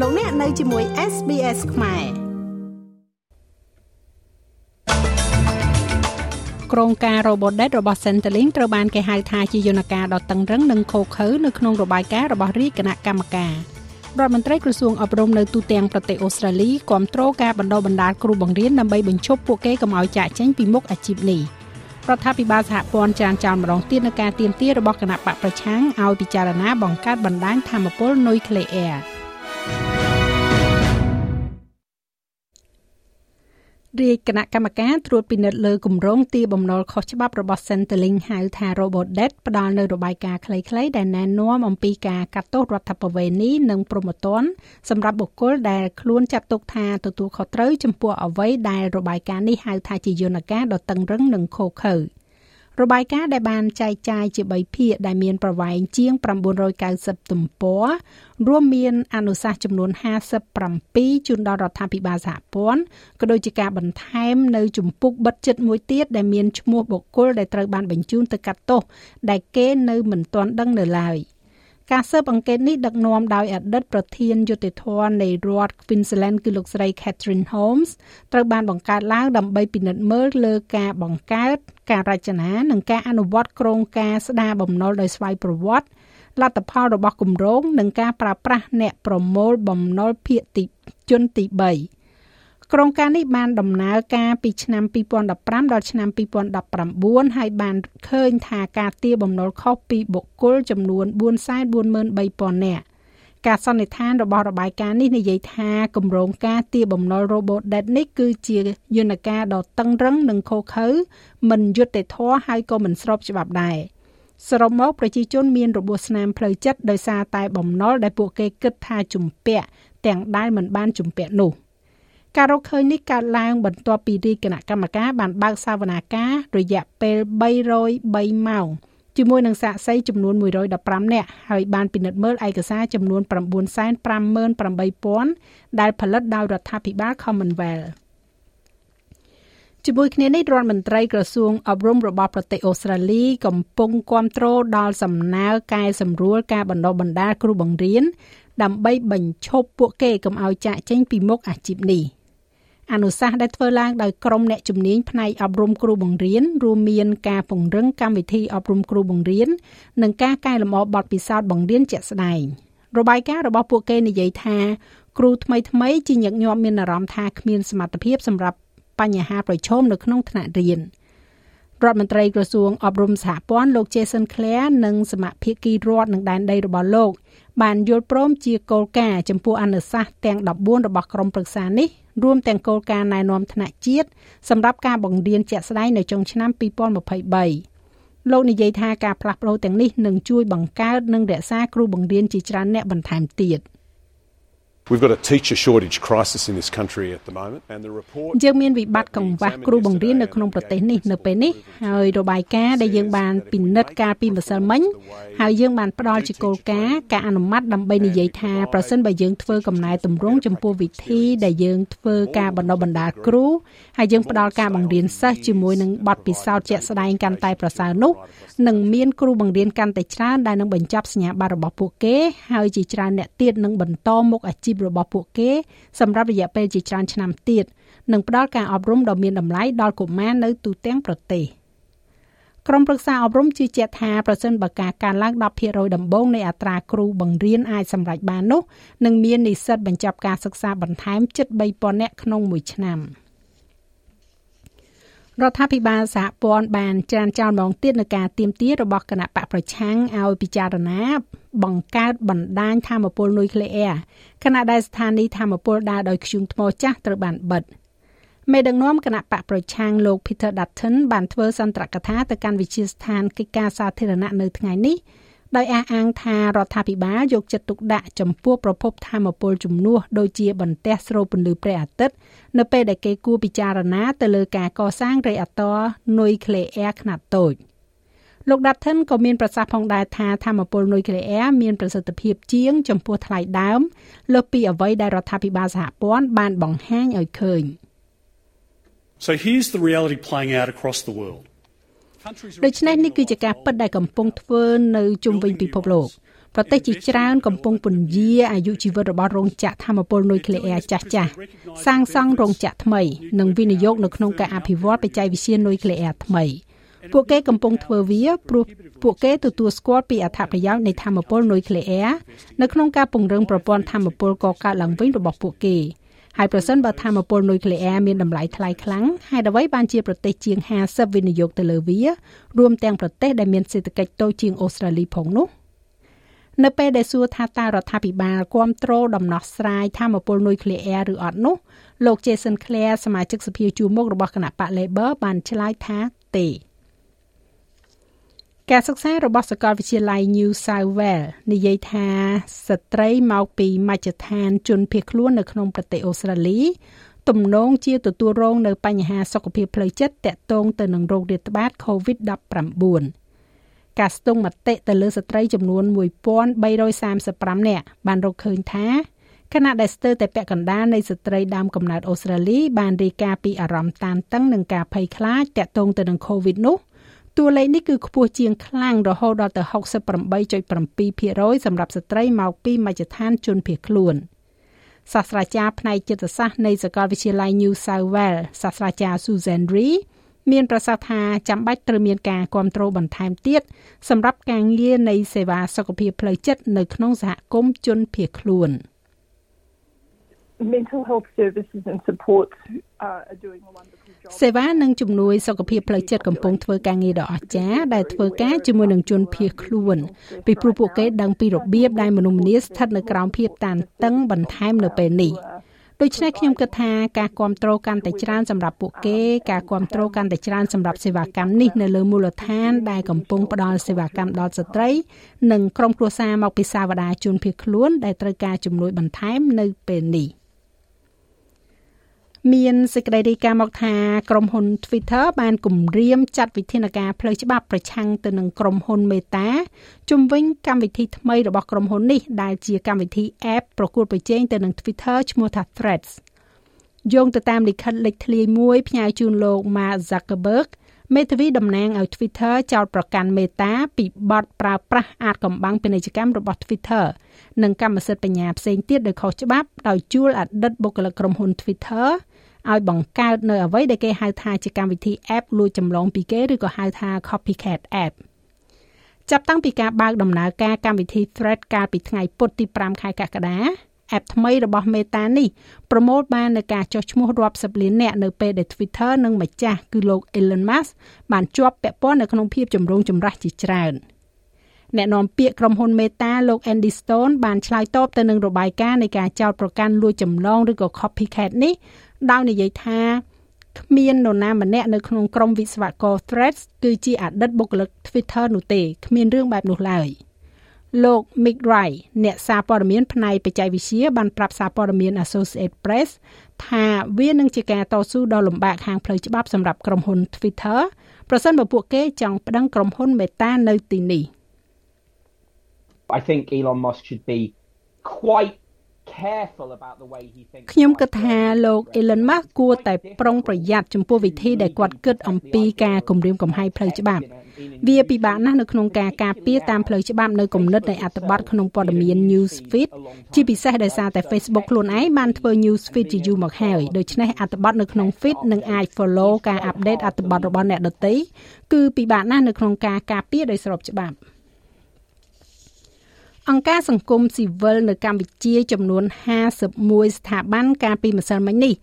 លោកអ្នកនៅជាមួយ SBS ខ្មែរក្រុងការ Robodebt របស់ Centrelink ត្រូវបានគេហៅថាជាយន្តការដ៏តឹងរឹងនិងខូខើនៅក្នុងរបាយការណ៍របស់រាជគណៈកម្មការរដ្ឋមន្ត្រីក្រសួងអប់រំនៅទូទាំងប្រទេសអូស្ត្រាលីគាំទ្រការបណ្ដុះបណ្ដាលគ្រូបង្រៀនដើម្បីបញ្ឈប់ពួកគេកុំឲ្យចាកចេញពីមុខអាជីពនេះរដ្ឋាភិបាលសហព័ន្ធចានចោលម្ដងទៀតនឹងការទៀមទារបស់គណៈបកប្រឆាំងឲ្យពិចារណាបង្កើតបណ្ដាញធម្មពលនុយក្លេអ៊ែរ រាជគណៈកម្មការត្រួតពិនិត្យលើគម្រោងទីបំណុលខុសច្បាប់របស់ Centrelink ហៅថា Robodebt ផ្ដល់នៅរបាយការណ៍ខ្លីៗដែលណែនាំអំពីការកាត់ទោសរដ្ឋបវេនីនិងព្រហ្មទណ្ឌសម្រាប់បុគ្គលដែលខ្លួនចាត់ទុកថាទទួលខុសត្រូវចំពោះអ្វីដែលរបាយការណ៍នេះហៅថាជាយន្តការដ៏តឹងរឹងនិងឃោរឃៅ។ របាយការណ៍ដែលបានចែកចាយជា3ភាគដែលមានប្រវែងជាង990ទំព័ររួមមានអនុសាសន៍ចំនួន57ជូនដល់រដ្ឋាភិបាលសហព័ន្ធក៏ដូចជាការបន្ថែមនៅជំពូកបិទចិត្តមួយទៀតដែលមានឈ្មោះបុគ្គលដែលត្រូវបានបញ្ជូនទៅកាត់ទោសដែលគេនៅមិនទាន់ដឹងនៅឡើយ។ ការស៊ើបអង្កេតនេះដឹកនាំដោយអតីតប្រធានយុតិធធនៃរដ្ឋ Queensland គឺលោកស្រី Catherine Holmes ត្រូវបានបង្កើតឡើងដើម្បីពិនិត្យមើលលើការបង្កើត ការរចនានិងការអនុវត្តគ្រោងការស្ដារបំណុលដោយស្វ័យប្រវត្តិលទ្ធផលរបស់គម្រោងនិងការប្រើប្រាស់អ្នកប្រមូលបំណុលភាគទីជនទី3 ក្រុងការនេះបានដំណើរការពីឆ្នាំ2015ដល់ឆ្នាំ2019ហើយបានឃើញថាការទារបំណុលខុសពីបុគ្គលចំនួន443,000នាក់ការសន្និដ្ឋានរបស់របាយការណ៍នេះនិយាយថាគម្រោងការទារបំណុល Robot Debt នេះគឺជាយន្តការដ៏តឹងរឹងនិងឃោឃៅមិនយុត្តិធម៌ហើយក៏មិនស្របច្បាប់ដែរសរុបមកប្រជាជនមានរបួសស្នាមផ្លូវចិត្តដោយសារតែបំណុលដែលពួកគេគិតថាជំពាក់ទាំងដែលមិនបានជំពាក់នោះ។ ការរកឃើញនេះកើតឡើងបន្ទាប់ពីរាជគណៈកម្មការបានបើកសវនាការរយៈពេល303ម៉ោងជាមួយនឹងសាក្សីចំនួន115នាក់ហើយបានពិនិត្យមើលឯកសារចំនួន958,000ដែលផលិតដោយរដ្ឋាភិបាល Commonwealth ជាមួយគ្នានេះរដ្ឋមន្ត្រីក្រសួងអប់រំរបស់ប្រទេសអូស្ត្រាលី កំពុងគ្រប់គ្រងដល់សំណើកែសម្រួលការបណ្ដុះបណ្ដាលគ្រូបង្រៀនដើម្បីបញ្ឈប់ពួកគេកុំឲ្យចាកចេញពីមុខអាជីពនេះ។ អនុសាសន៍ដែលធ្វើឡើងដោយក្រុមអ្នកជំនាញផ្នែកអប់រំគ្រូបង្រៀនរួមមានការពង្រឹងកម្មវិធីអប់រំគ្រូបង្រៀននិងការកែលម្អបទពិសោធន៍បង្រៀនជាក់ស្ដែងរបាយការណ៍របស់ពួកគេនិយាយថាគ្រូថ្មីថ្មីជាញឹកញាប់មានអារម្មណ៍ថាគ្មានសមត្ថភាពសម្រាប់បញ្ហាប្រឈមនៅក្នុងថ្នាក់រៀនរដ្ឋមន្ត្រីក្រសួងអប់រំសហព័ន្ធលោក Jason Clare និងសមាភិកីរដ្ឋនឹងដែនដីរបស់លោកបានយល់ព្រមជាគោលការណ៍ចំពោះអនុសាសន៍ទាំង14របស់ក្រុមប្រឹក្សានេះ រួមទាំងគោលការណ៍ណែនាំថ្នាក់ជាតិសម្រាប់ការបង្រៀនជាក់ស្ដែងនៅចុងឆ្នាំ2023លោកនិយាយថាការផ្លាស់ប្តូរទាំងនេះនឹងជួយបង្កើតនិងរក្សាគ្រូបង្រៀនជាច្រើនអ្នកបន្ថែមទៀត។ We've got a teacher shortage crisis in this country at the moment and the report យើងមានវិបត្តិកង្វះគ្រូបង្រៀននៅក្នុងប្រទេសនេះនៅពេលនេះហើយរបាយការណ៍ដែលយើងបានពិនិត្យកាលពីម្សិលមិញហើយយើងបានផ្ដល់ជាគោលការណ៍ការអនុម័តដើម្បីនិយាយថាប្រសិនបើយើងធ្វើកំណែទម្រង់ចំពោះវិធីដែលយើងធ្វើការបណ្ដុះបណ្ដាលគ្រូហើយយើងផ្ដល់ការបង្រៀនសិស្សជាមួយនឹងបទពិសោធន៍ជាក់ស្ដែងកាន់តែប្រសើរនោះនឹងមានគ្រូបង្រៀនកាន់តែច្រើនដែលនឹងបញ្ចប់សញ្ញាបត្ររបស់ពួកគេហើយជាច្រើនអ្នកទៀតនឹងបន្តមុខអាជីពរបស់ពួកគេសម្រាប់រយៈពេលជាច្រើនឆ្នាំទៀតនិងផ្ដល់ការអប់រំដ៏មានតម្លៃដល់កុមារនៅទូទាំងប្រទេសក្រុមប្រឹក្សាអប់រំជឿជាក់ថាប្រសិនបើការកើនឡើង10%ដំបូងនៃអត្រាគ្រូបង្រៀនអាចសម្រេចបាននោះនឹងមាននិស្សិតបញ្ចប់ការសិក្សាបន្ថែមជិត3000នាក់ក្នុងមួយឆ្នាំ។ រដ្ឋាភិបាលសហព័ន្ធបានច្រានចោលម្ដងទៀតនៅការទៀមទារបស់គណៈបកប្រឆាំងឲ្យពិចារណាបង្កើតបណ្ដាញធម្មពលនុយក្លេអ៊ែរខណៈដែលស្ថានីយធម្មពលដើរដោយធ្យូងថ្មចាស់ត្រូវបានបិទមេដឹកនាំគណៈបកប្រឆាំងលោក Peter Dutton បានធ្វើសន្ទរកថាទៅកាន់វិទ្យាស្ថានកិច្ចការសាធារណៈនៅថ្ងៃនេះ ដោយអះអាងថារដ្ឋាភិបាលយកចិត្តទុកដាក់ចំពោះប្រភពធម្មពលជំនួសដូចជាបន្ទះស្រូបពន្លឺព្រះអាទិត្យនៅពេលដែលគេគួរពិចារណាទៅលើការកសាងរេអាតរនុយក្លេអ៊ែរខ្នាតតូចលោក Dutton ក៏មានប្រសាសន៍ផងដែរថាធម្មពលនុយក្លេអ៊ែរមានប្រសិទ្ធភាពជាង ចំពោះថ្លៃដើមលើសពីអ្វីដែលរដ្ឋាភិបាលសហព័ន្ធបានបង្ហាញឲ្យឃើញ So here's the reality playing out across the world. ដូច្នេះនេះគឺជាការពិតដែលកំពុងធ្វើនៅជុំវិញពិភពលោកប្រទេសជាច្រើនកំពុងពន្យាអាយុជីវិតរបស់រោងចក្រធម្មពលនុយក្លេអ៊ែរចាស់ចាស់សាងសង់រោងចក្រថ្មី និងវិនិយោគនៅក្នុងការអភិវឌ្ឍបច្ចេកវិទ្យានុយក្លេអ៊ែរថ្មីពួកគេកំពុងធ្វើវាព្រោះពួកគេទទួលស្គាល់ពីអត្ថប្រយោជន៍នៃធម្មពលនុយក្លេអ៊ែរនៅក្នុងការពង្រឹងប្រព័ន្ធធម្មពលកកើតឡើងវិញរបស់ពួកគេ ហើយប្រសិនបើធម្មពលនុយក្លេអ៊ែរមានតម្លៃថ្លៃខ្លាំងហេតុអ្វីបានជាប្រទេសជាង50វិនិយោគទៅលើវារួមទាំងប្រទេសដែលមានសេដ្ឋកិច្ចតូចជាងអូស្ត្រាលីផងនោះនៅពេលដែលសួរថាតើរដ្ឋាភិបាលគ្រប់គ្រងដំណោះស្រាយធម្មពលនុយក្លេអ៊ែរឬអត់នោះលោក Jason Clare សមាជិកសភាជួរមុខរបស់គណៈបក Labor បានឆ្លើយថាទេ ការសិក្សារបស់សាកលវិទ្យាល័យ New South Wales និយាយថាស្ត្រីមកពីមជ្ឈដ្ឋានជនភៀសខ្លួននៅក្នុងប្រទេសអូស្ត្រាលីទំនងជាទទួលរងនៅបញ្ហាសុខភាពផ្លូវចិត្តតាក់ទងទៅនឹងរោគរាតត្បាត COVID-19 ការស្ទង់មតិទៅលើស្ត្រីចំនួន1335នាក់បានរកឃើញថាខណៈដែលស្ទើរតែពាក់កណ្ដាលនៃស្ត្រីដើមកំណើតអូស្ត្រាលីបានរាយការណ៍ពីអារម្មណ៍តានតឹងនិងការភ័យខ្លាចតាក់ទងទៅនឹង COVID នោះ តួលេខនេះគឺខ្ពស់ជាងខ្លាំងរហូតដល់ទៅ68.7%សម្រាប់ស្ត្រីមកពីមជ្ឈដ្ឋានជនភៀសខ្លួនសាស្ត្រាចារ្យផ្នែកចិត្តសាស្ត្រនៃសាកលវិទ្យាល័យ New South Wales សាស្ត្រាចារ្យ Susan Ree មានប្រសាសន៍ថាចាំបាច់ត្រូវមានការគ្រប់គ្រងបន្ថែមទៀតសម្រាប់ការងារនៃសេវាសុខភាពផ្លូវចិត្តនៅក្នុងសហគមន៍ជនភៀសខ្លួន។ mental health services and support uh, are doing a wonderful job សេវានិងជំនួយសុខភាពផ្លូវចិត្តកំពុងធ្វើការងារដ៏អស្ចារ្យដែលធ្វើការជាមួយនឹងជនភៀសខ្លួនពីព្រោះពួកគេដឹងពីរបៀបដែលមនុស្សម្នាស្ថិតនៅក្រោមភាពតានតឹងបន្ថែមនៅពេលនេះដូច្នេះខ្ញុំគិតថាការគ្រប់គ្រងកាន់តែច្រើនសម្រាប់ពួកគេការគ្រប់គ្រងកាន់តែច្រើនសម្រាប់សេវាកម្មនេះនៅលើមូលដ្ឋានដែលកំពុងផ្ដល់សេវាកម្មដល់ស្ត្រី និងក្រុមគ្រួសារមកពីសាវតាជនភៀសខ្លួនដែលត្រូវការជំនួយបន្ថែមនៅពេលនេះ។ មានសេចក្តីរាយការណ៍មកថាក្រុមហ៊ុន Twitter បានគម្រាមចាត់វិធានការផ្លូវច្បាប់ប្រឆាំងទៅនឹងក្រុមហ៊ុន Meta ជំវិញកម្មវិធីថ្មីរបស់ក្រុមហ៊ុននេះដែលជាកម្មវិធី App ប្រកួតប្រជែងទៅនឹង Twitter ឈ្មោះថា Threads យោងទៅតាមលិខិតលេខធ្លាយមួយផ្ញើជូនលោក Mark Zuckerberg មេធាវីតំណាងឲ្យ Twitter ចោទប្រកាន់ Meta ពីបទប្រើប្រាស់អាចកំបាំងពាណិជ្ជកម្មរបស់ Twitter និងកម្មសិទ្ធិបញ្ញាផ្សេងទៀតដោយខុសច្បាប់ដោយជួលអតីតបុគ្គលិកក្រុមហ៊ុន Twitter ឲ្យបង្កើតនៅអ្វីដែលគេហៅថាជាកម្មវិធី app លួចចម្លងពីគេឬក៏ហៅថា copycat app ចាប់តាំងពីការបើកដំណើរការកម្មវិធី Thread កាលពីថ្ងៃពុធទី5ខែកក្កដា app ថ្មីរបស់ Meta នេះប្រមូលបាននៅការចុះឈ្មោះរាប់សិបលាននាក់នៅពេលដែល Twitter និងម្ចាស់គឺលោក Elon Musk បានជាប់ពាក់ព័ន្ធនៅក្នុងភាពចម្រូងចម្រាសជាច្រើន អ្នកនាំពាក្យក្រុមហ៊ុន Meta លោក Andy Stone បានឆ្លើយតបទៅនឹងរបាយការណ៍នៃការចោទប្រកាន់លួចចម្លងឬក៏ copycat នេះដោយនិយាយថាគ្មាននរណាម្នាក់នៅក្នុងក្រុមវិស្វករ Threads គឺជាអតីតបុគ្គលិក Twitter នោះទេគ្មានរឿងបែបនោះឡើយលោក Mick Wright អ្នកសារព័ត៌មានផ្នែកបច្ចេកវិទ្យាបានប្រាប់សារព័ត៌មាន Associated Press ថាវានឹងជាការតស៊ូដ៏លំបាកខាងផ្លូវច្បាប់សម្រាប់ក្រុមហ៊ុន Twitter ប្រសិនបើពួកគេចង់ប្តឹងក្រុមហ៊ុន Meta នៅទីនេះ I think Elon Musk should be quite ខ្ញុំគិតថាលោក Elon Musk គួរតែប្រុងប្រយ័ត្នចំពោះវិធីដែលគាត់គិតអំពីការគម្រាមកំហែងផ្លូវច្បាប់វាពិបាកណាស់នៅក្នុងការការពារតាមផ្លូវច្បាប់នៅគំនិតនៃអត្ថបទក្នុងព័ត៌មាន Newsfeed ជាពិសេសដោយសារតែ Facebook ខ្លួនឯងបានធ្វើ Newsfeed ជាយូរមកហើយដូច្នេះអត្ថបទនៅក្នុង feed នឹងអាច follow ការ update អត្ថបទរបស់អ្នកដទៃគឺពិបាកណាស់នៅក្នុងការការពារដោយស្របច្បាប់ អង្គការសង្គមស៊ីវិលនៅកម្ពុជាចំនួន51ស្ថាប័នកាលពីម្សិលមិញនេះ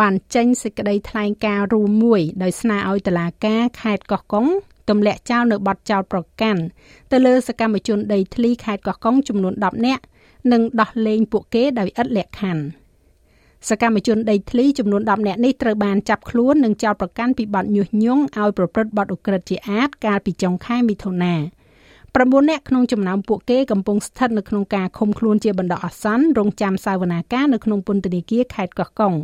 បានចេញសេចក្តីថ្លែងការណ៍រួមមួយដោយស្នើឲ្យតុលាការខេត្តកោះកុងទម្លាក់ចោលនៅបទចោលប្រកាន់ទៅលើសកម្មជនដីធ្លីខេត្តកោះកុងចំនួន10នាក់និងដោះលែងពួកគេដោយឥតលក្ខខណ្ឌសកម្មជនដីធ្លីចំនួន10នាក់នេះត្រូវបានចាប់ខ្លួននិងចោទប្រកាន់ពីបទញុះញង់ឲ្យប្រព្រឹត្តបទឧក្រិដ្ឋជាអាតកាលពីចុងខែមិថុនា 9នាក់ក្នុងចំណោមពួកគេកំពុងស្ថិតនៅក្នុងការឃុំខ្លួនជាបណ្ដោះអាសន្នរងចាំសាវនាការនៅក្នុងពន្ធនាគារខេត្តកោះកុង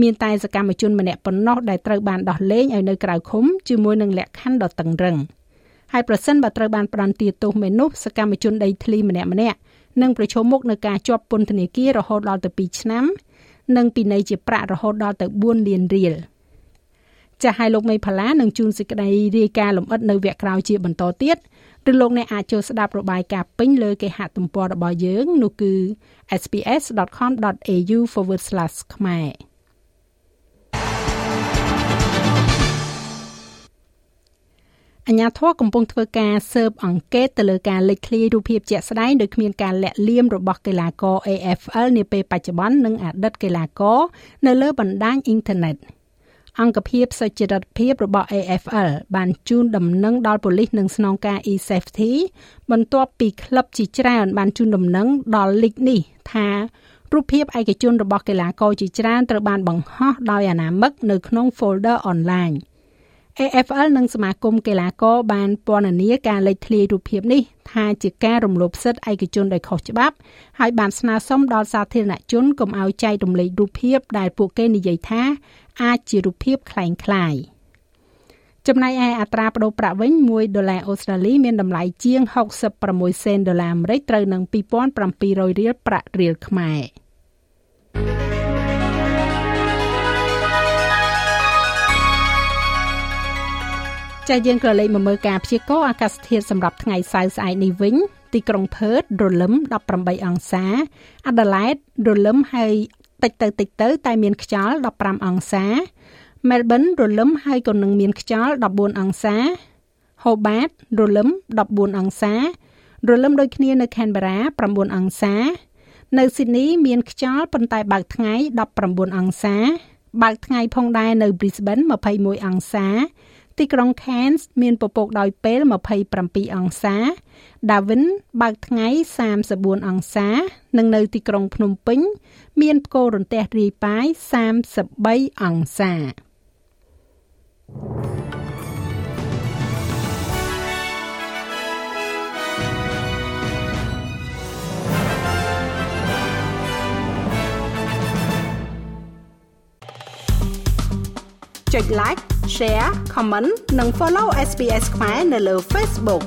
មានតែសកម្មជនម្នាក់ប៉ុណ្ណោះដែលត្រូវបានដោះលែងឲ្យនៅក្រៅឃុំជាមួយនឹងលក្ខខណ្ឌដ៏តឹងរឹងហើយប្រសិនបើត្រូវបានផ្ដន្ទាទោសមែននោះសកម្មជនដីធ្លីម្នាក់ម្នាក់នឹងប្រឈមមុខនឹងការជាប់ពន្ធនាគាររហូតដល់ទៅ2ឆ្នាំ និងពិន័យជាប្រាក់រហូតដល់ទៅ4លានរៀលចាស់ឲ្យលោកមេផាឡានឹងជួនសេចក្តីរាយការណ៍លម្អិតនៅវគ្គក្រោយជាបន្តទៀត ឬលោកអ្នកអាចចូលស្ដាប់របាយការណ៍ពេញលើគេហទំព័ររបស់យើងនោះគឺ sps.com.au/ ខ្មែរអញ្ញាធរកំពុងធ្វើការស៊ើបអង្កេតទៅលើការលេចធ្លាយរូបភាពជាក់ស្ដែងដោយគ្មានការលាក់លៀមរបស់កីឡាករ AFL នាពេលបច្ចុប្បន្ននិងអតីតកីឡាករនៅលើបណ្ដាញអ៊ីនធឺណិត អង្គភាពសុចរិតភាពរបស់ AFL បានជូនដំណឹងដល់ប៉ូលីសនិងស្នងការ e-safety បន្ទាប់ពីក្លឹបជាច្រើនបានជូនដំណឹងដល់លីកនេះថារូបភាពឯកជនរបស់កីឡាករជាច្រើនត្រូវបានបង្ហោះដោយអនាមិកនៅក្នុង folder online ។ AFL និងសមាគមកីឡាករបានពណ៌នាការលេចធ្លាយរូបភាពនេះថាជាការរំលោភសិទ្ធិឯកជនដោយខុសច្បាប់ហើយបានស្នើសុំដល់សាធារណជនកុំឲ្យចែករំលែករូបភាពដែលពួកគេនិយាយថាអាចជារូបភាពคล้ายៗចំណែកឯអត្រាប្តូរប្រាក់វិញ1ដុល្លារអូស្ត្រាលីមានតម្លៃជាង66សេនដុល្លារអាមេរិកត្រូវនឹង2700រៀលប្រាក់រៀលខ្មែរ ចាយើងក៏លេខមកមើលការព្យាករណ៍អាកាសធាតុសម្រាប់ថ្ងៃសៅរ៍ស្អែកនេះវិញទីក្រុងផឺតរលឹម18អង្សាអាដាលេដរលឹមហើយតិចទៅតិចទៅ តែមានខ្យល់15អង្សាមែលប៊នរលឹមហើយក៏នឹងមានខ្យល់14អង្សាហូបាតរលឹម14អង្សារលឹមដូចគ្នានៅខេនបារ៉ា9អង្សា នៅស៊ីដនីមានខ្យល់ប៉ុន្តែបើកថ្ងៃ19អង្សា បើកថ្ងៃផងដែរនៅ Brisbane 21អង្សា ទីក្រុង Cairns មានពពកដោយពេល27អង្សា Darwin បើកថ្ងៃ34អង្សា និងនៅទីក្រុងភ្នំពេញ មានផ្គររន្ទះរាយប៉ាយ33អង្សាចុច like share comment និង follow SPS ខ្មែរនៅលើ Facebook